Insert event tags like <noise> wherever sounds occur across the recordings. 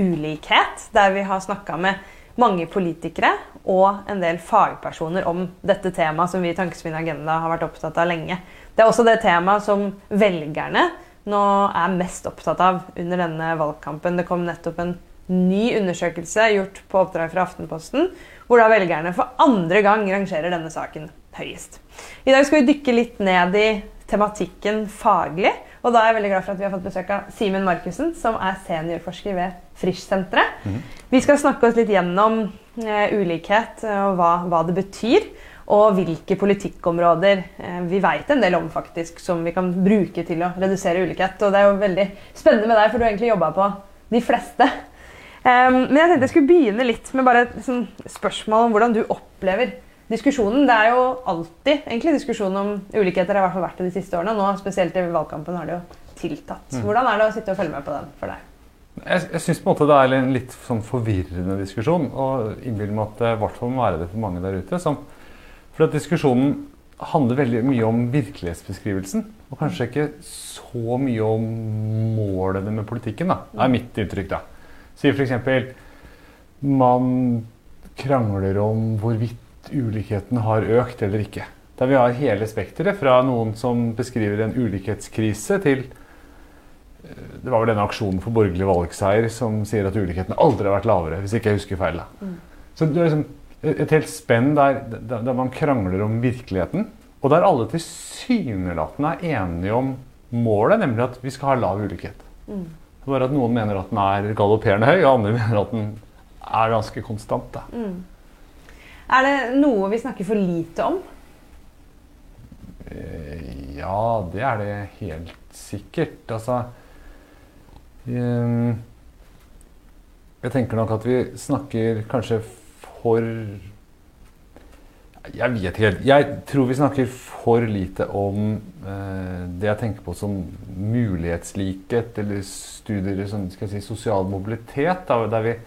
ulikhet, der vi har snakka med mange politikere og en del fagpersoner om dette temaet som vi i Tankesmien Agenda har vært opptatt av lenge. Det er også det temaet som velgerne nå er mest opptatt av under denne valgkampen. Det kom nettopp en ny undersøkelse gjort på oppdrag fra Aftenposten, hvor da velgerne for andre gang rangerer denne saken høyest. I dag skal vi dykke litt ned i tematikken faglig. Og da er jeg veldig glad for at vi har fått besøk av Simen Markussen, som er seniorforsker ved Frisch-senteret. Mm. Vi skal snakke oss litt gjennom eh, ulikhet og hva, hva, det betyr. Og hvilke politikkområder eh, vi veit en del om faktisk, som vi kan bruke til å redusere ulikhet. Og det er jo veldig spennende med deg, for du har egentlig jobba på de fleste. Um, men jeg tenkte jeg skulle begynne litt med bare et sånn, spørsmål om hvordan du opplever diskusjonen. Det er jo alltid egentlig diskusjon om ulikheter. har i hvert fall vært det de siste årene. Nå, spesielt i valgkampen, har det jo tiltatt. Mm. Hvordan er det å sitte og følge med på den for deg? Jeg, jeg syns det er en litt sånn forvirrende diskusjon. Og innbiller meg at det i hvert fall må være det for mange der ute. Som, for at diskusjonen handler veldig mye om virkelighetsbeskrivelsen. Og kanskje ikke så mye om målene med politikken. da, Det er mitt inntrykk. da. Sier f.eks. man krangler om hvorvidt ulikheten har økt eller ikke. Der vi har hele spekteret, fra noen som beskriver en ulikhetskrise, til eh, Det var vel denne aksjonen for borgerlig valgseier som sier at ulikheten aldri har vært lavere. hvis ikke jeg husker feil. Mm. Så det er liksom et helt spenn der, der, man krangler om virkeligheten, og der alle tilsynelatende er enige om målet, nemlig at vi skal ha lav ulikhet. Mm. Bare at noen mener at den er galopperende høy, og andre <laughs> mener at den er ganske konstant. Mm. Er det noe vi snakker for lite om? Eh, ja, det er det helt sikkert. Altså um, Jeg tenker nok at vi snakker kanskje for Jeg vet ikke helt. Jeg tror vi snakker for lite om uh, det jeg tenker på som mulighetslikhet, eller studier i jeg si, sosial mobilitet, der vi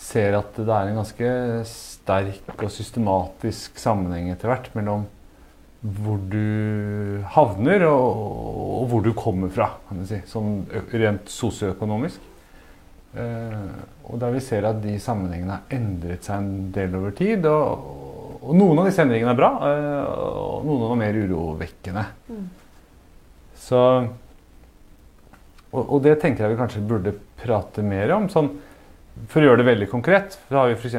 ser at det er en ganske sterk og systematisk sammenheng etter hvert mellom hvor du havner og, og, hvor du kommer fra, kan du si, sånn rent sosioøkonomisk. Eh, og der vi ser at de sammenhengene har endret seg en del over tid. Og, og noen av disse endringene er bra, eh, og noen av dem er mer urovekkende. Mm. Så og, og, det tenker jeg vi kanskje burde prate mer om. sånn for å gjøre det veldig konkret, så har vi f.eks.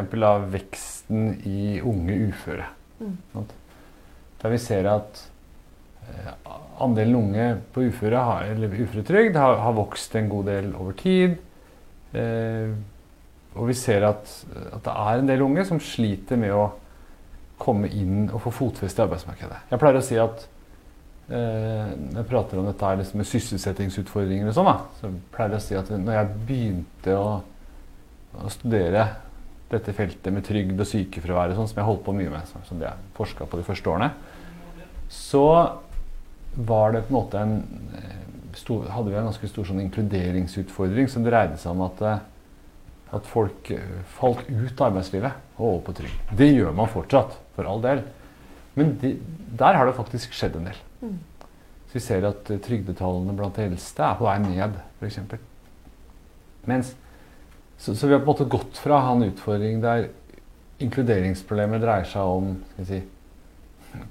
veksten i unge uføre. Mm. Der vi ser at eh, andelen unge på uføre, eller uføretrygd har, har, vokst en god del over tid. Eh, og vi ser at, at, det er en del unge som sliter med å komme inn og få fotfeste i arbeidsmarkedet. Jeg pleier å si at eh, når jeg prater om dette liksom med sysselsettingsutfordringer og sånn, så pleier jeg å si at når jeg begynte å å studere dette feltet med trygd og sykefravær, sånn, som jeg holdt på mye med, som jeg forska på de første årene, så var det på en måte en eh, stor, hadde vi en ganske stor sånn inkluderingsutfordring som dreide seg om at, eh, at folk eh, falt ut av arbeidslivet og over på trygd. Det gjør man fortsatt, for all del. Men de, der har det faktisk skjedd en del. Mm. Så vi ser at trygdetallene blant de eldste er på vei ned, f.eks. Mens så, så, vi har på en måte gått fra han utfordring der inkluderingsproblemet dreier seg om si,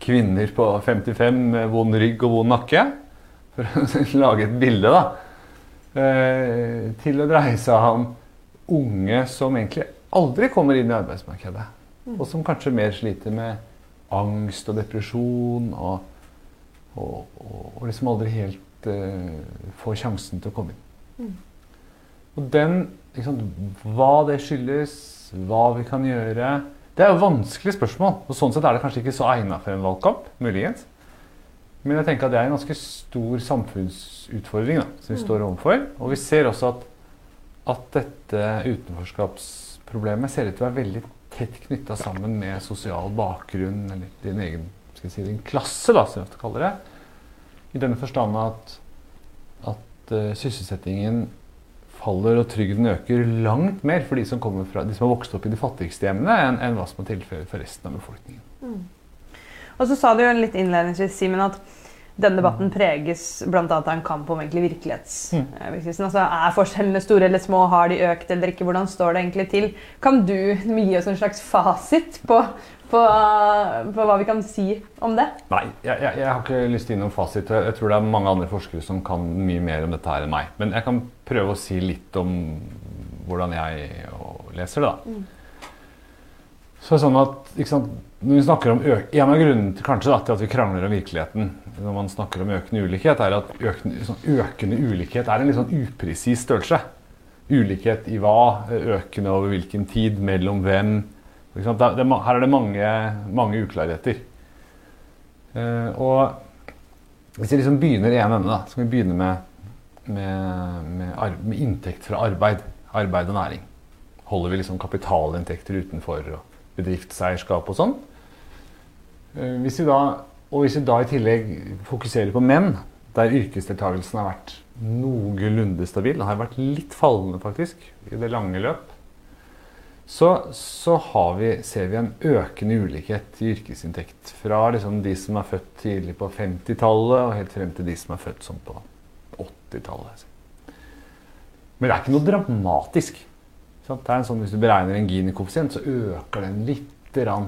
kvinner på 55 med vond rygg og vond nakke, for å <laughs> lage et bilde, da, eh, til å dreie seg om unge som egentlig aldri kommer inn i arbeidsmarkedet. Mm. Og som kanskje mer sliter med angst og depresjon og, og, og, og liksom aldri helt uh, får sjansen til å komme inn. Mm. Og den hva det skyldes, hva vi kan gjøre Det er jo vanskelige spørsmål. og Sånn sett er det kanskje ikke så egnet for en valgkamp. muligens. Men jeg tenker at det er en ganske stor samfunnsutfordring da, som vi mm. står overfor. Og vi ser også at, at dette utenforskapsproblemet ser ut til å være veldig tett knytta sammen med sosial bakgrunn, eller din egen skal jeg si, din klasse, da, som jeg kaller det. I denne forstand at, at uh, sysselsettingen faller og trygden øker langt mer for de som, fra, de som har vokst opp i de fattigste hjemmene, enn, enn hva som er tilfellet for resten av befolkningen. Mm. Og så sa du jo litt innledningsvis, Simen, at denne debatten preges bl.a. av en kamp om egentlig Mm. Altså, er forskjellene store eller små? Har de økt eller ikke? Hvordan står det egentlig til? Kan du gi oss en slags fasit på, på, på hva vi kan si om det? Nei, jeg, jeg, jeg har ikke lyst til å gi noen fasit. Jeg tror det er mange andre forskere som kan mye mer om dette her enn meg. Men jeg kan prøve å si litt om hvordan jeg leser det. da. Så sånn at, sant, når vi snakker om En av grunnene til, kanskje da, til at vi krangler om virkeligheten når man snakker om økende ulikhet, er at økende, sånn, økende ulikhet er en litt sånn upresis størrelse. Ulikhet i hva, økende over hvilken tid, mellom hvem. Her er det mange, mange uklarheter. Eh, og hvis vi liksom begynner i en ende, da, så kan vi begynne med, med, med, med inntekt fra arbeid. Arbeid og næring. Holder vi liksom kapitalinntekter utenfor og bedriftseierskap og sånn. Eh, Hvis vi da, og hvis vi da i tillegg fokuserer på menn, der yrkesdeltakelsen har vært noenlunde stabil, den har vært litt fallende faktisk i det lange løp, så, så har vi, ser vi en økende ulikhet i yrkesinntekt. Fra liksom de som er født tidlig på 50-tallet og helt frem til de som er født sånn på 80-tallet. Men det er ikke noe dramatisk. Sant? Det en sånn, hvis du beregner en Gini-koeffisient, så øker den lite grann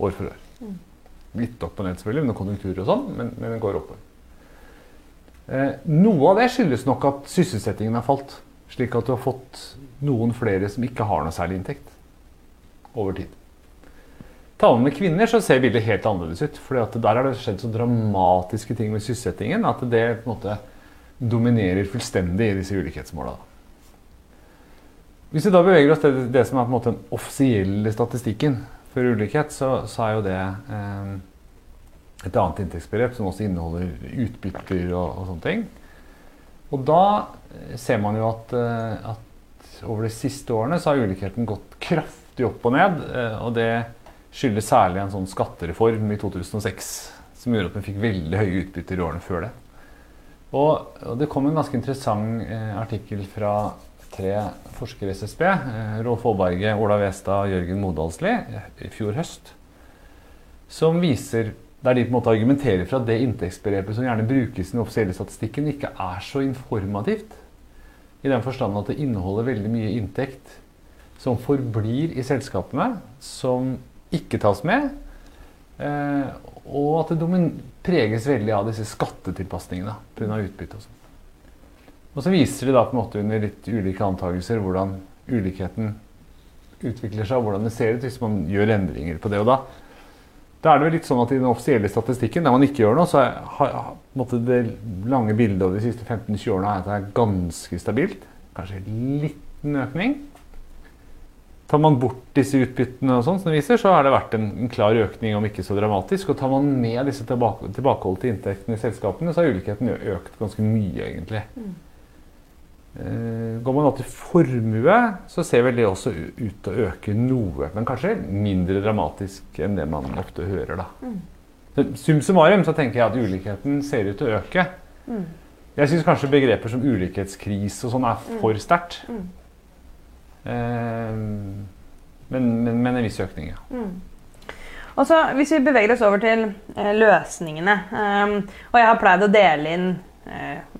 år for år. Litt opp og ned selvfølgelig, med konjunkturer og sånn, men, men den går oppover. Eh, noe av det skyldes nok at sysselsettingen har falt. Slik at du har fått noen flere som ikke har noe særlig inntekt over tid. Taler med kvinner, så ser bildet helt annerledes ut. For der har det skjedd så dramatiske ting med sysselsettingen at det på en måte dominerer fullstendig i disse ulikhetsmåla. Hvis vi da beveger oss til det som er på en måte den offisielle statistikken for ulikhet, så, så er jo det eh, et annet inntektsbegrep som også inneholder utbytter og, og sånne ting. Og da eh, ser man jo at, eh, at over de siste årene så har ulikheten gått kraftig opp og ned. eh, Og det skyldes særlig en sånn skattereform i 2006 som gjorde at vi fikk veldig høye utbytter i årene før det. Og, det kom en ganske interessant eh, artikkel fra tre forskere i SSB, eh, Rolf Aaberge, Ola Westad og Jørgen Modalsli, i fjor høst, som viser der de på en måte argumenterer for at det inntektsbegrepet som gjerne brukes i den offisielle statistikken, ikke er så informativt. I den forstand at det inneholder veldig mye inntekt som forblir i selskapene, som ikke tas med, eh, og at det preges veldig av disse skattetilpasningene pga. utbytte. og sånn. Og så viser de da på en måte under litt ulike antakelser hvordan ulikheten utvikler seg, og hvordan det ser ut hvis man gjør endringer på det. Og da, da er det vel litt sånn at i den offisielle statistikken, der man ikke gjør noe, så er, det lange bildet over de siste 15-20 årene er at det er ganske stabilt. Kanskje en liten økning. Tar man bort disse utbyttene, og sånn, som det viser, så har det vært en, en klar økning, om ikke så dramatisk. Og tar man med disse tilbake, tilbakeholdte inntektene i selskapene, så har ulikheten økt ganske mye, egentlig. Eh, Går man opp til formue, så ser vel det også ut til å øke noe. Men kanskje mindre dramatisk enn det man ofte hører, da. Mm. Sum summarum så tenker jeg at ulikheten ser ut til å øke. Jeg syns kanskje begreper som ulikhetskrise og sånn er for sterkt. Eh, men, men, men en viss økning, ja. Og så Hvis vi beveger oss over til eh, løsningene eh, Og jeg har pleid å dele inn eh,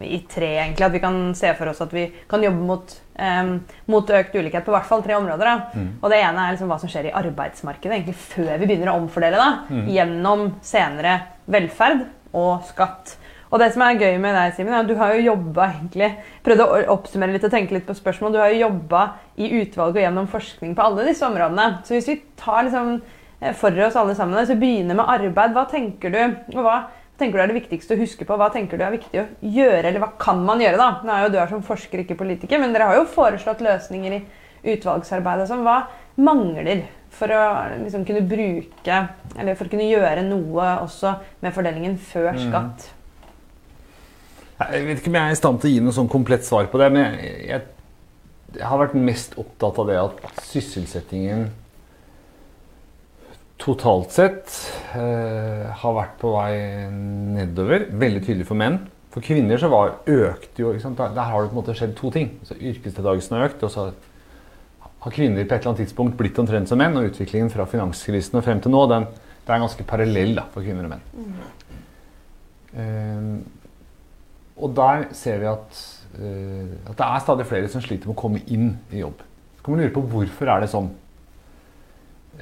i tre, egentlig. At vi kan se for oss at vi kan jobbe mot, um, mot økt ulikhet på hvert fall tre områder. Da. Og Det ene er liksom hva som skjer i arbeidsmarkedet egentlig før vi begynner å omfordele. da, Gjennom senere velferd og skatt. Og det som er gøy med deg, Simen, er at du har jo jobba egentlig Prøvde å oppsummere litt og tenke litt på spørsmål. Du har jo jobba i utvalg og gjennom forskning på alle disse områdene. Så hvis vi tar liksom eh, for oss alle sammen, så begynner med arbeid. Hva tenker du og hva tenker du er det viktigste å huske på? Hva tenker du er viktig å gjøre, eller hva kan man gjøre? da? Nå er jo du her som forsker, ikke politiker, men dere har jo foreslått løsninger i utvalgsarbeidet. Som hva mangler for å liksom kunne bruke, eller for å kunne gjøre noe også med fordelingen før skatt? Jeg vet ikke om jeg er i stand til å gi noe sånn komplett svar på det, men jeg, jeg, jeg har vært mest opptatt av det at sysselsettingen totalt sett har vært på vei nedover. Veldig tydelig for menn. For kvinner så var økte jo? Der, der har det på en måte skjedd to ting. Så Yrkesdeltakelsen har økt, og så har kvinner på et eller annet tidspunkt blitt omtrent som menn. Og utviklingen fra finanskrisen og frem til nå den, det er ganske parallell da, for kvinner og menn. Eh, og der ser vi at, uh, at det er stadig flere som sliter med å komme inn i jobb. Så kan man lure på hvorfor er det sånn.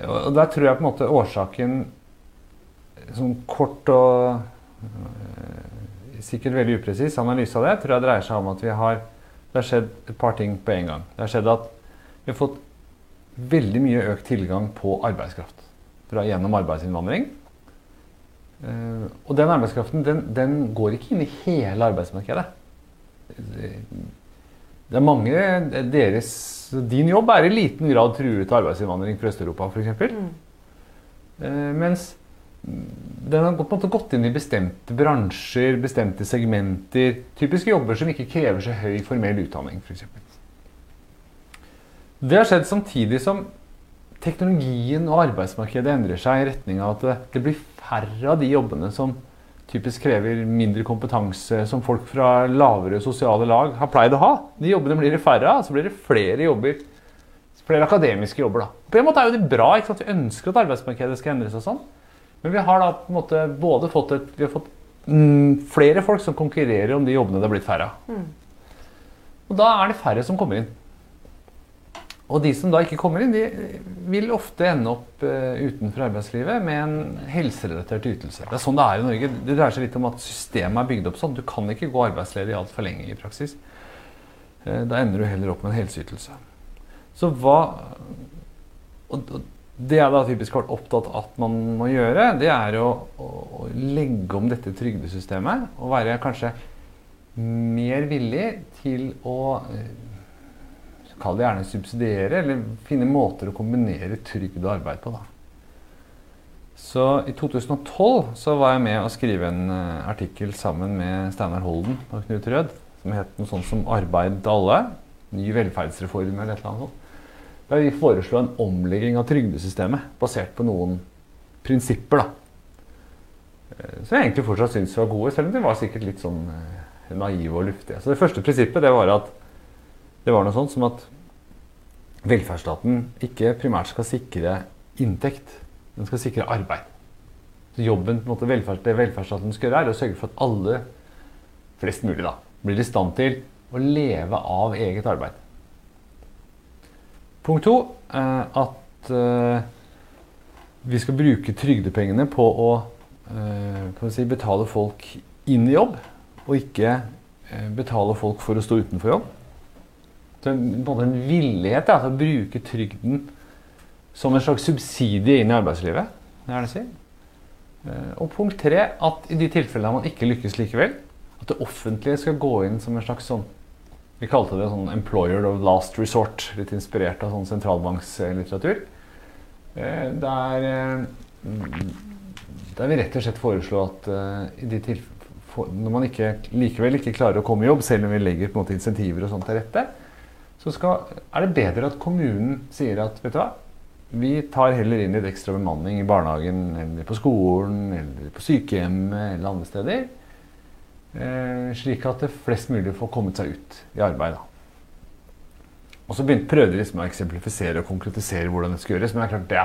Og der tror jeg på en måte årsaken Sånn kort og øh, sikkert veldig upresis analyse av det tror jeg dreier seg om at vi har det har skjedd et par ting på en gang. Det har skjedd at vi har fått veldig mye økt tilgang på arbeidskraft fra, gjennom arbeidsinnvandring. Uh, og den arbeidskraften den, den, går ikke inn i hele arbeidsmarkedet. Det er mange deres Din jobb er i liten grad truet av arbeidsinnvandring fra Øst-Europa f.eks. Mm. Uh, mens den har på en måte gått inn i bestemte bransjer, bestemte segmenter. Typiske jobber som ikke krever så høy formell utdanning, f.eks. Det har skjedd samtidig som teknologien og arbeidsmarkedet endrer seg i retning av at det blir færre av de jobbene som typisk krever mindre kompetanse, som folk fra lavere sosiale lag har pleid å ha. De jobbene blir det færre av, så blir det flere jobber. Flere akademiske jobber. da. På en måte er jo det bra. ikke sant? Vi ønsker at arbeidsmarkedet skal endre seg sånn. Men vi har da på en måte både fått, et, vi har fått mm, flere folk som konkurrerer om de jobbene det har blitt færre av. Mm. Og da er det færre som kommer inn. Og de som da ikke kommer inn, de vil ofte ende opp uh, utenfor arbeidslivet med en helserelatert ytelse. Det er sånn det er i Norge. Det dreier seg litt om at systemet er bygd opp sånn. Du kan ikke gå arbeidsledig altfor lenge i praksis. Uh, da ender du heller opp med en helseytelse. Så hva og, og det jeg da typisk har vært opptatt av at man må gjøre, det er å, å, legge om dette trygdesystemet og være kanskje mer villig til å eh, Kall det gjerne subsidiere, eller finne måter å kombinere trygd og arbeid på. da. Så I 2012 så var jeg med å skrive en uh, artikkel sammen med Steinar Holden og Knut Rød som het noe sånt som 'Arbeid til alle'. Ny velferdsreform eller et eller annet sånt. Da vi foreslo en omlegging av trygdesystemet basert på noen prinsipper. da. Eh, som jeg egentlig fortsatt syns var gode, selv om de var sikkert litt sånn eh, naive og luftige. Så Det første prinsippet det var at det var noe sånt som at velferdsstaten ikke primært skal sikre inntekt, den skal sikre arbeid. Så jobben på en måte, velferd, Det velferdsstaten skal gjøre, er å sørge for at alle, flest mulig, da, blir i stand til å leve av eget arbeid. Punkt to eh, at eh, vi skal bruke trygdepengene på å eh, si, betale folk inn i jobb, og ikke betale folk for å stå utenfor jobb. Så en, en villighet til å bruke trygden som en slags subsidie inn i arbeidslivet. Det er det si. Og punkt tre at i de tilfellene man ikke lykkes likevel, at det offentlige skal gå inn som en slags sånn vi kalte det sånn 'employer of last resort', litt inspirert av sånn sentralbankslitteratur. Eh, der, eh, der vi rett og slett foreslo at uh, når man ikke, likevel ikke klarer å komme i jobb, selv om vi legger på en måte insentiver og sånt til rette, så skal, er det bedre at kommunen sier at vet du hva, vi tar heller inn litt ekstra bemanning i barnehagen eller på skolen eller på sykehjemmet eller andre steder. Eh, slik at flest mulig får kommet seg ut i arbeid. Da. Og så begynte, prøvde de liksom å eksemplifisere og konkretisere hvordan det skal gjøres. Men det er klart det,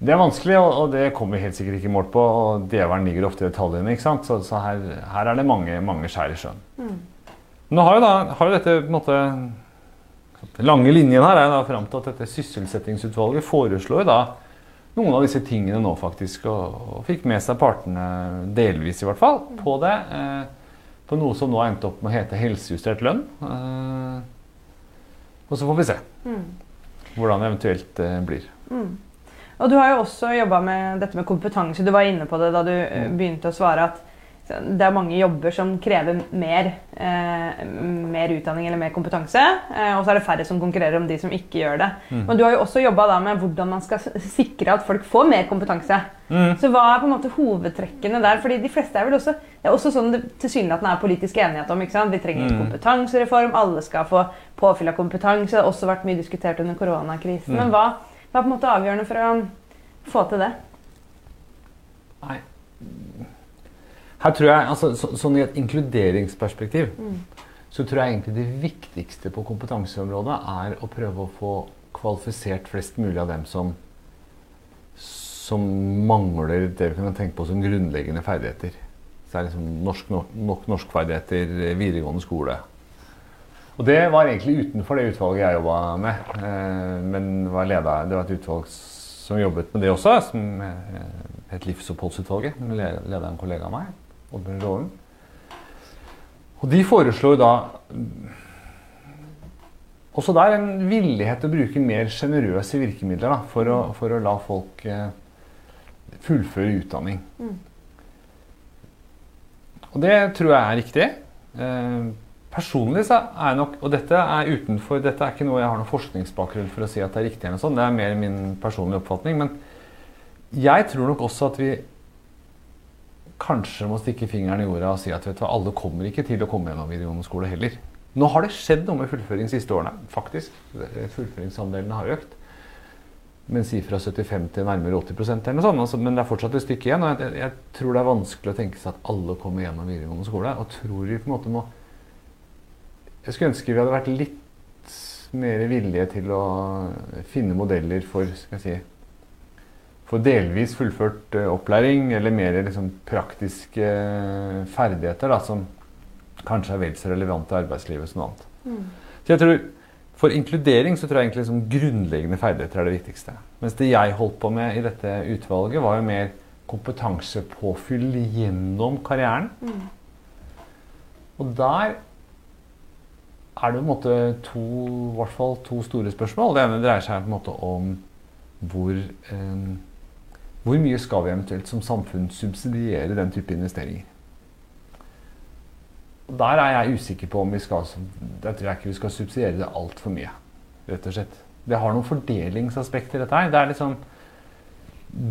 det er vanskelig, og, og, det kommer vi helt sikkert ikke i mål på. Og djevelen ligger ofte i detaljene. ikke sant? Så, så her, her, er det mange, mange skjær i sjøen. Mm. Nå har jo, da, har jo dette på en måte Den lange linjen her er da fram til at dette sysselsettingsutvalget foreslår da noen av disse tingene nå, faktisk. Og, og fikk med seg partene, delvis i hvert fall, på det. Eh, på noe som nå har endt opp med å hete helsejustert lønn. Eh, og så får vi se mm. hvordan det eventuelt eh, blir. Mm. Og Du har jo også jobba med dette med kompetanse. Du var inne på det da du eh, mm. begynte å svare. at det er mange jobber som krever mer, eh, mer utdanning eller mer kompetanse. Eh, og så er det færre som konkurrerer om de som ikke gjør det. Mm. Men du har jo også jobba med hvordan man skal sikre at folk får mer kompetanse. Mm. Så hva er på en måte hovedtrekkene der? Fordi de fleste er vel også Det er også sånn det tilsynelatende er politisk enighet om. ikke sant? Vi trenger en mm. kompetansereform, alle skal få påfyll av kompetanse. Det har også vært mye diskutert under koronakrisen. Mm. Men hva, hva er på en måte avgjørende for å få til det? Nei her tror jeg, altså, så, Sånn i et inkluderingsperspektiv mm. så tror jeg egentlig det viktigste på kompetanseområdet er å prøve å få kvalifisert flest mulig av dem som, som mangler det vi kan tenke på som grunnleggende ferdigheter. Så det er liksom norsk, nok norskferdigheter, videregående skole. Og det var egentlig utenfor det utvalget jeg jobba med. Eh, men var leder, det var et utvalg som jobbet med det også, som het Livsoppholdsutvalget. Leda en kollega av meg, Oddbjørn Og de foreslår da også der en villighet til å bruke mer sjenerøse virkemidler da, for, å, for, å, la folk eh, fullføre utdanning. Mm. Og det tror jeg er riktig. Eh, personlig så er nok Og dette er utenfor Dette er ikke noe jeg har noen forskningsbakgrunn for å si at det er riktig. eller sånn, Det er mer min personlige oppfatning. Men jeg tror nok også at vi kanskje må stikke fingeren i jorda og si at vet du, alle kommer ikke til å komme gjennom videregående skole heller. Nå har det skjedd noe med fullføring de siste årene. faktisk. Fullføringsandelen har økt men si fra 75 til nærmere 80 eller noe sånt. Altså, men det er fortsatt et stykke igjen. og jeg, jeg, tror det er vanskelig å tenke seg at alle kommer gjennom videregående skole. Og tror vi på en måte må Jeg skulle ønske vi hadde vært litt mer villige til å finne modeller for skal jeg si, for delvis fullført uh, opplæring, eller mer liksom, praktiske uh, ferdigheter da, som kanskje er vel så relevante i arbeidslivet som noe annet. Mm. Så jeg tror for inkludering så tror jeg egentlig liksom grunnleggende ferdigheter er det viktigste. Mens det jeg holdt på med i dette utvalget, var jo mer kompetansepåfyll gjennom karrieren. Mm. Og der er det på en måte to, i hvert fall to store spørsmål. Det ene dreier seg på en måte om hvor, eh, hvor mye skal vi eventuelt som samfunn subsidiere den type investeringer. Der er jeg usikker på om vi skal Jeg tror ikke vi skal subsidiere det altfor mye. rett og slett. Det har noen fordelingsaspekter, dette her. Det, liksom,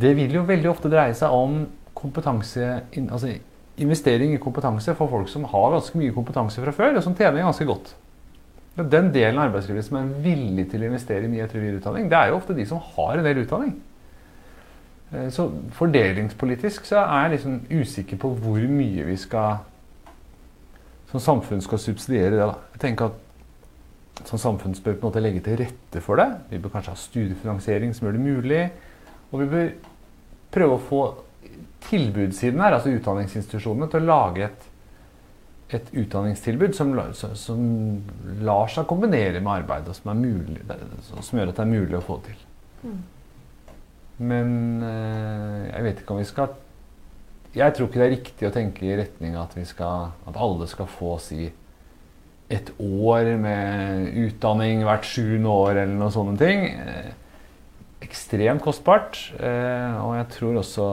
det vil jo veldig ofte dreie seg om kompetanse altså investering i kompetanse for folk som har ganske mye kompetanse fra før, og som tjener ganske godt. Den delen av arbeidslivet som er villig til å investere i mye etter- og videreutdanning, det er jo ofte de som har en del utdanning. Eh, så fordelingspolitisk så er jeg liksom usikker på hvor mye vi skal som samfunn skal subsidiere det. Da. Jeg tenker at Som samfunn bør på en måte legge til rette for det. Vi bør kanskje ha studiefinansiering som gjør det mulig. Og vi bør prøve å få tilbudssiden her, altså utdanningsinstitusjonene, til å lage et, et utdanningstilbud som, som, lar seg kombinere med arbeid, og som, mulig, som, gjør at det er mulig å få til. Mm. Men eh, jeg vet ikke om vi skal jeg tror ikke det er riktig å tenke i retning at, skal, at alle skal få si et år med utdanning hvert sjuende år eller noen sånne ting. Eh, ekstremt kostbart. Eh, og jeg tror også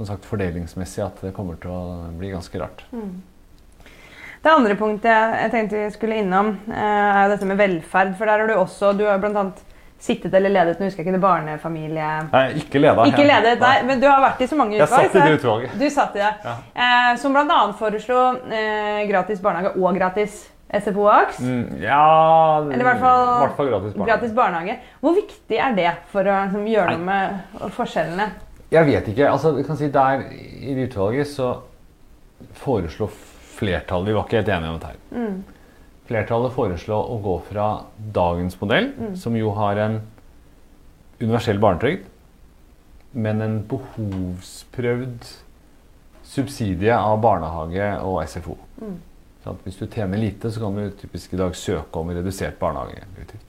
som sagt, fordelingsmessig at det kommer til å bli ganske rart. Mm. Det andre punktet jeg tenkte vi skulle innom, er er dette med velferd. For der har du også Du har blant annet sittet eller ledet nå husker jeg ikke det barnefamilie... Nei, ikke ledet. Ikke ledet, nei, Men du har vært i så mange utvalg. Jeg satt i det utvalget. Du satt i det. Ja. Eh, som bl.a. foreslo eh, gratis barnehage og gratis SFO og AKS. Mm, ja Eller i hvert fall, hvert fall gratis, barnehage. gratis, barnehage. Hvor viktig er det for å liksom, gjøre noe med forskjellene? Jeg vet ikke. altså jeg kan si Der i det utvalget så foreslo flertallet Vi var ikke helt enige om dette. her. Mm. Flertallet foreslår å gå fra dagens modell, mm. som jo har en universell barnetrygd, men en behovsprøvd subsidie av barnehage og SFO. Mm. Hvis du tjener lite, så kan du typisk i dag søke om redusert barnehageutgift.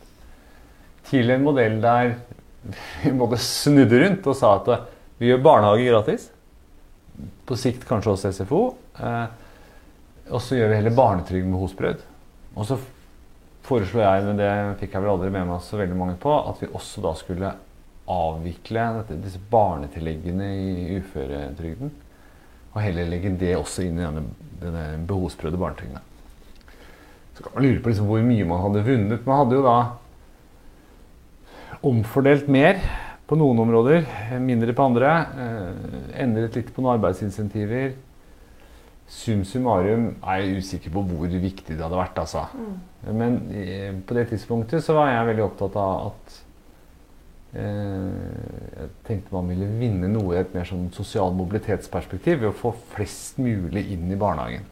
Til en modell der <laughs> vi måtte snudde rundt og sa at vi gjør barnehage gratis. På sikt kanskje også SFO. Eh, og så gjør vi heller barnetrygd med behovsprøvd. Og så foreslo jeg, men det fikk jeg vel aldri med meg så veldig mange på, at vi også da skulle avvikle dette, disse barnetilleggene i uføretrygden. Og heller legge det også inn i denne, denne behovsprøvde barnetrygden. Så kan man lure på liksom hvor mye man hadde vunnet. Man hadde jo da omfordelt mer på noen områder, mindre på andre. Eh, endret litt på noen arbeidsinsentiver Sum summarum er jeg usikker på hvor viktig det hadde vært. Altså. Mm. Men eh, på det tidspunktet så var jeg veldig opptatt av at eh, Jeg tenkte man ville vinne noe i et mer sånn sosial mobilitetsperspektiv ved å få flest mulig inn i barnehagen.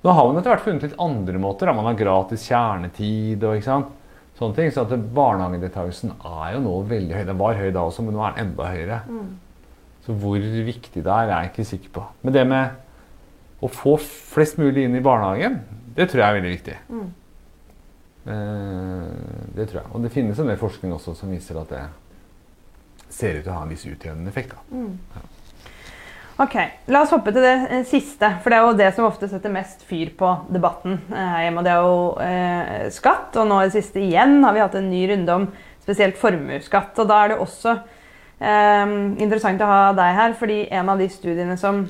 Nå har man etter hvert funnet litt andre måter. Da. Man har gratis kjernetid og ikke sant? sånne ting. Så at barnehagedeltakelsen er jo nå veldig høy. Den var høy da også, men nå er den enda høyere. Mm. Så hvor viktig det er, er jeg ikke sikker på. Men det med å få flest mulig inn i barnehagen, det tror jeg er veldig viktig. Mm. Eh, det tror jeg. Og det finnes en del forskning også som viser at det ser ut til å ha en viss utjevnende effekt. Mm. Ok, La oss hoppe til det eh, siste, for det er jo det som ofte setter mest fyr på debatten eh, her hjemme. og Det er jo eh, skatt, og nå i det siste igjen har vi hatt en ny runde om spesielt formuesskatt. og Da er det også eh, interessant å ha deg her, fordi en av de studiene som,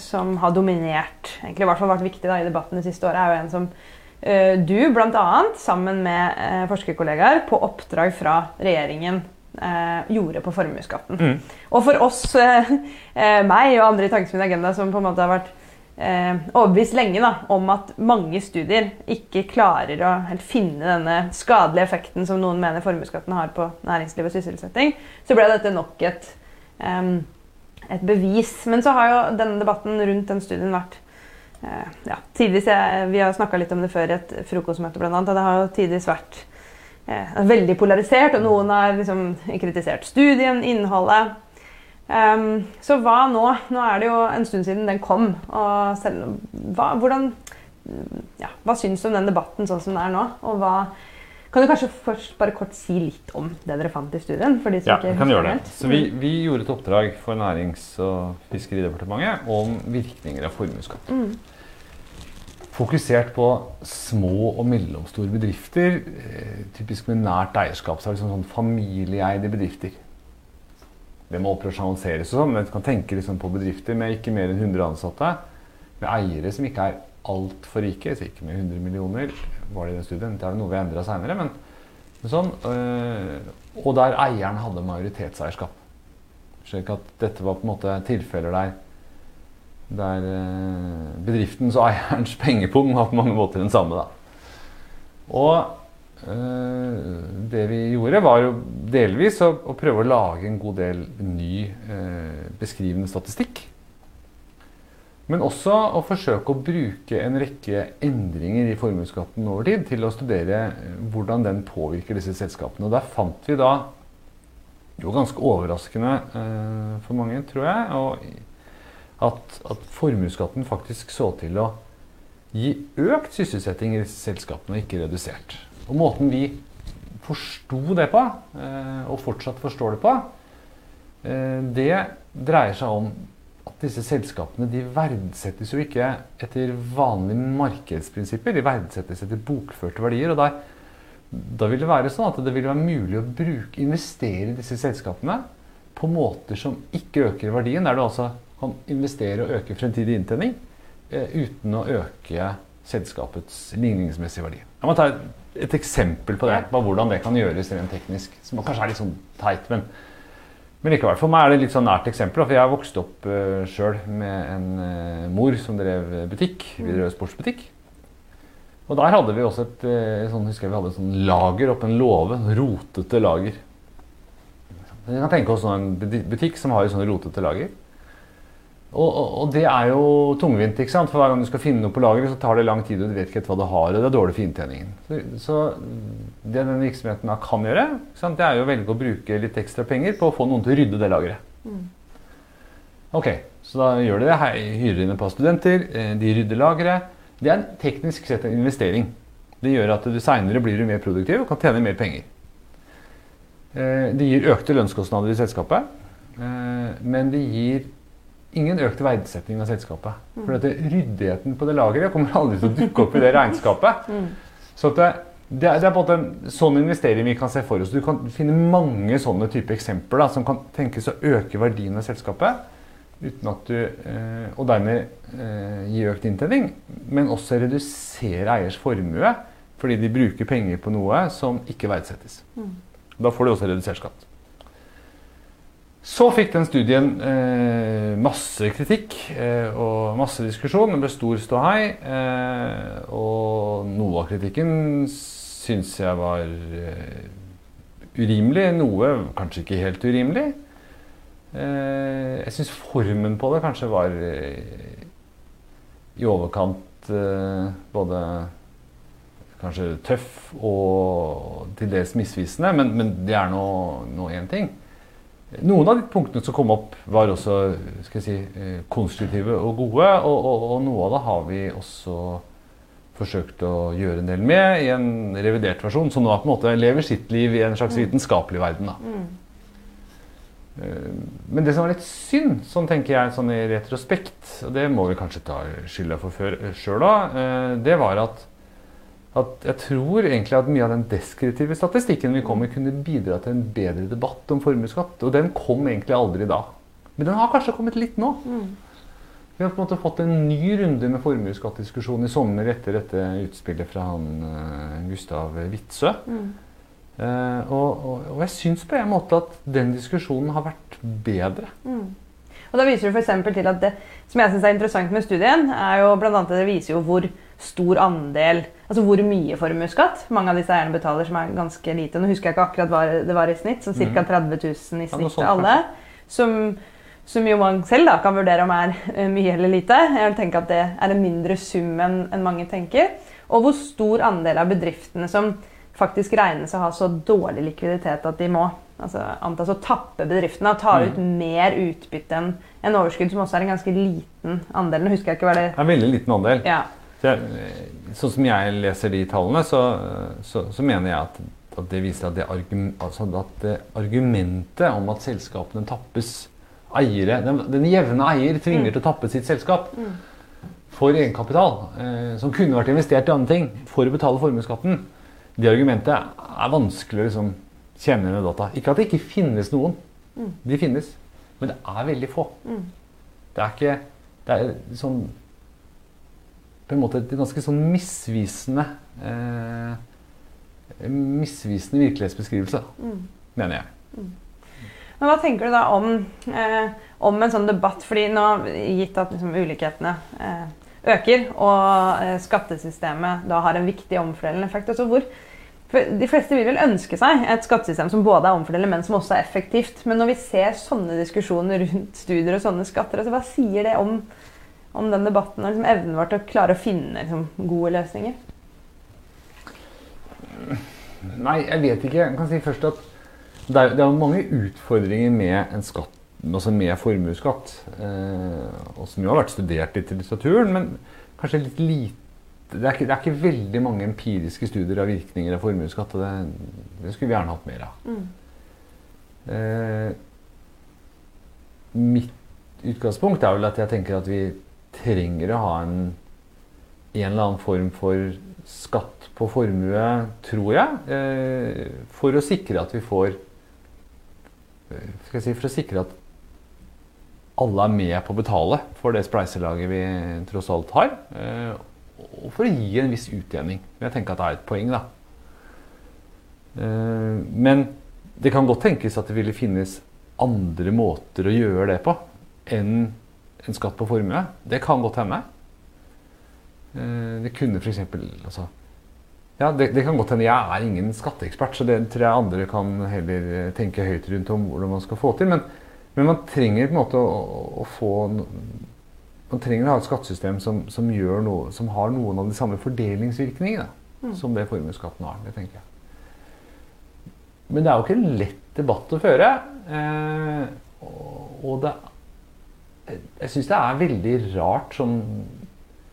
som har dominert, egentlig i hvert fall vært viktig da, i debatten det siste året, er jo en som uh, du bl.a. sammen med uh, forskerkollegaer på oppdrag fra regjeringen uh, gjorde på formuesskatten. Mm. Og for oss, meg og andre i Tankesmien Agenda, som på en måte har vært overbevist lenge da, om at mange studier ikke klarer å helt finne denne skadelige effekten som noen mener formuesskatten har på næringsliv og sysselsetting, så ble dette nok et, em, et bevis. Men så har jo denne debatten rundt den studien vært eh, ja, tidvis, Vi har snakka litt om det før i et frokostmøte, annet, og det har jo tidvis vært eh, veldig polarisert, og noen har liksom kritisert studien, innholdet. Um, så hva nå? Nå er det jo en stund siden den kom. Og selv, hva, hvordan, ja, hva syns du om den debatten sånn som den er nå? Og hva, kan du kanskje først bare kort si litt om det dere fant i studien? Ja, jeg kan gjøre det. Så vi, vi gjorde et oppdrag for Nærings- og fiskeridepartementet om virkninger av formuesskatt. Mm. Fokusert på små og mellomstore bedrifter, eh, typisk med nært eierskap. Så er det liksom sånn familieeide bedrifter. Det må operasjonaliseres og sånn, men du kan tenke liksom på bedrifter med ikke mer enn 100 ansatte. Med eiere som ikke er altfor rike, så ikke med 100 millioner, var det i den studien. Det er noe vi har endra seinere, men sånn. øh, og der eieren hadde majoritetseierskap. Slik at dette var på en måte tilfeller der der øh, bedriftens og eierens <laughs> pengepung var på mange måter den samme. Da. Og øh, det vi gjorde, var jo delvis å, å prøve å lage en god del ny øh, beskrivende statistikk. Men også å forsøke å bruke en rekke endringer i formuesskatten over tid til å studere eh, hvordan den påvirker disse selskapene. Og der fant vi da jo ganske overraskende eh, for mange, tror jeg, at, at formuesskatten faktisk så til å gi økt sysselsetting i disse selskapene, ikke redusert. Og måten vi forsto det på, eh, og fortsatt forstår det på, eh, det dreier seg om at disse selskapene de verdsettes jo ikke etter vanlige markedsprinsipper. De verdsettes etter bokførte verdier. og der, Da vil det være sånn at det vil være mulig å bruke, investere i disse selskapene på måter som ikke øker verdien. Der du altså kan investere og øke fremtidig inntjening eh, uten å øke selskapets ligningsmessige verdi. Jeg må ta et, et eksempel på det, på hvordan det kan gjøres rent teknisk. Som kanskje er litt sånn teit, men men likevel, for meg er det litt sånn nært eksempel. For jeg vokste opp uh, sjøl med en uh, mor som drev butikk. Vi drev sportsbutikk. Og der hadde vi også et uh, sånn, husker jeg vi hadde et sånn lager oppe en låve. Rotete lager. Vi kan tenke oss en butikk som har et sånt rotete lager. Og, og, og, det er jo tungvint. ikke sant? For Hver gang du skal finne noe på lageret, så tar det lang tid, og du vet ikke helt hva du har. Og det er dårlig for inntjeningen. Så, så det den virksomheten kan gjøre, det er jo å velge å bruke litt ekstra penger på å få noen til å rydde det lageret. Mm. Ok, så da gjør de det. Hyrer inn et par studenter. eh, De rydder lageret. Det er en teknisk sett en investering. Det gjør at du seinere blir mer produktiv og kan tjene mer penger. Eh, Det gir økte lønnskostnader i selskapet, eh, men det gir ingen økt verdsetting av selskapet. For dette, ryddigheten på det lageret kommer <laughs> aldri til å dukke opp i det regnskapet. Så at det, det, er, det er på en måte en sånn investering vi kan se for oss. Du kan finne mange sånne type eksempler da, som kan tenkes å øke verdien av selskapet. Uten at du, eh, og dermed eh, gi økt inntjening, men også redusere eiers formue fordi de bruker penger på noe som ikke verdsettes. Da får de også redusert skatt. Så fikk den studien eh, masse kritikk eh, og masse diskusjon. Det ble stor ståhei. Eh, og noe av kritikken syns jeg var eh, urimelig. Noe kanskje ikke helt urimelig. Eh, jeg syns formen på det kanskje var eh, i overkant både kanskje tøff og til dels misvisende, men, men det er nå én ting. Noen av de punktene som kom opp, var også si, eh, konstruktive og gode. Og, og, og noe av det har vi også forsøkt å gjøre en del med i en revidert versjon, som nå på en måte lever sitt liv i en slags Mm. vitenskapelig verden. da. Eh, Men det som var litt synd, sånn tenker jeg sånn i retrospekt, og det må vi kanskje ta skylda for sjøl òg, det var at, at jeg tror egentlig at mye av den deskriptive statistikken vi kom med, kunne bidra til en bedre debatt om formuesskatt. Og den kom egentlig aldri da. Men den har kanskje kommet litt nå. Vi har på en måte fått en ny runde med formuesskattdiskusjon i sommer etter dette utspillet fra han eh, Gustav Witzøe. Eh, og, og, og jeg syns på en måte at den diskusjonen har vært bedre. Og da viser du eksempel til at det som jeg synes er interessant med studien, er jo at det viser jo hvor stor andel, altså hvor mye formuesskatt mange av disse eierne betaler, som er ganske lite. Nå husker jeg ikke akkurat hva det var i snitt, så ca. 30 000 i snitt til alle. Som, som jo man selv da kan vurdere om er eh, mye eller lite. Jeg vil tenke at det er en mindre sum enn mange tenker. Og hvor stor andel av bedriftene som faktisk regnes å ha så dårlig likviditet at de må altså, antas å tappe bedriftene og ta ut mer utbytte enn en overskudd, som også er en ganske liten andel. Nå husker jeg ikke hva det en veldig liten andel. Ja. Så jeg, sånn som jeg leser de tallene, så, så, så mener jeg at, at det viser at det, argum, altså at det argumentet om at selskapene tappes eiere, den, den jevne eier tvinger til å tappe sitt selskap for egenkapital, eh, som kunne vært investert i andre ting, for å betale formuesskatten, det argumentet er vanskelig å liksom, kjenne med data. Ikke at det ikke finnes noen. De finnes. Men det er veldig få. Det er ikke Det er sånn på en måte et ganske sånn misvisende eh, Misvisende virkelighetsbeskrivelse, mener jeg. Men hva tenker du da om, eh, om en sånn debatt? Fordi nå, gitt at liksom, ulikhetene eh, øker, og eh, skattesystemet da har en viktig omfordelende effekt altså hvor, De fleste vil vel ønske seg et skattesystem som både er omfordelende, men som også er effektivt. Men når vi ser sånne diskusjoner rundt studier og sånne skatter, altså, hva sier det om, om den debatten og liksom, evnen vår til å klare å finne liksom, gode løsninger? Nei, jeg vet ikke. Jeg kan si først at det er, det er mange utfordringer med en skatt, altså med formuesskatt. Eh, og som jo har vært studert litt i litteraturen, men kanskje litt lite det er, ikke, det er ikke veldig mange empiriske studier av virkninger av formuesskatt. og det, det skulle vi gjerne hatt mer av. Eh, mitt utgangspunkt er vel at jeg tenker at vi trenger å ha en, en eller annen form for skatt på formue, tror jeg, eh, for å sikre at vi får eh, si, For å sikre at alle er med på å betale for det spleiselaget vi tross alt har. Eh, og for å gi en viss utjevning. Jeg tenker at det er et poeng, da. Men det kan godt tenkes at det ville finnes andre måter å gjøre det på enn en skatt på formue. Det kan godt hende. Eh, det kunne f.eks. Altså, ja, det, det kan godt hende. Jeg er ingen skatteekspert, så det tror jeg andre kan heller eh, tenke høyt rundt om hvordan man skal få til. Men, men man trenger på en måte å, å få Man trenger å ha et skattesystem som, som, noe, som har noen av de samme fordelingsvirkningene som det formuesskatten har. Det tenker jeg. Men det er jo ikke en lett debatt å føre. Eh, og, og det Jeg syns det er veldig rart sånn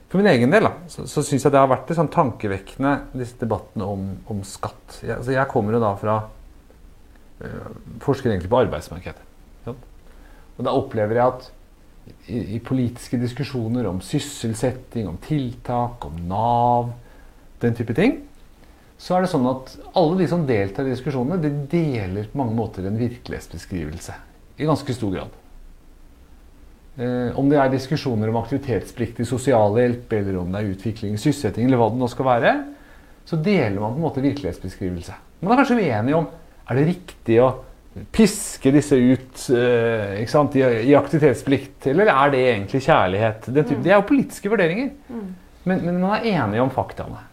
For min egen del da, så, så syns jeg det har vært litt sånn tankevekkende, disse debattene om, om skatt. Jeg, altså jeg kommer jo da fra øh, Forsker egentlig på arbeidsmarkedet. Ja. Og da opplever jeg at i, i politiske diskusjoner om sysselsetting, om tiltak, om Nav, den type ting, så er det sånn at alle de som deltar i diskusjonene, de deler på mange måter en virkelighetsbeskrivelse. I ganske stor grad. Eh, om det er diskusjoner om aktivitetsplikt i sosialhjelp, eller om det er utvikling i sysselsetting, eller hva det nå skal være, så deler man på en måte virkelighetsbeskrivelse. Man er kanskje uenig om er det riktig å piske disse ut eh, sant, i, aktivitetsplikt, eller er det egentlig kjærlighet? Det er jo politiske vurderinger. Men, men man er enige om faktaene.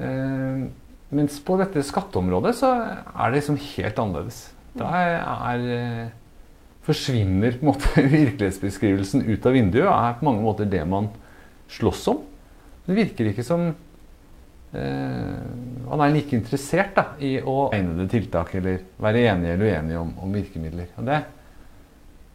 Eh, mens på dette skatteområdet så er det liksom helt annerledes. Da er, forsvinner på en måte <laughs> virkelighetsbeskrivelsen ut av vinduet og er på mange måter det man slåss om. Det virker ikke som eh, han er like interessert da, i å egnede tiltak eller være enig eller uenig om, om virkemidler. Og det,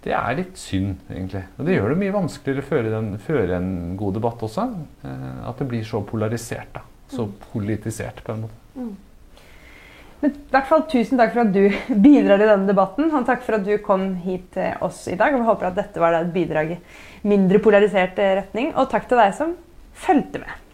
det er litt synd, egentlig. Og det gjør det mye vanskeligere å føre, den, føre en god debatt også. Eh, at det blir så polarisert. da. Så politisert, på en måte. Mm. Men i hvert fall Tusen takk for at du <laughs> bidrar i denne debatten. Og takk for at du kom hit til oss i dag. Og vi håper at dette var et bidrag i mindre polarisert retning. Og takk til deg som fulgte med.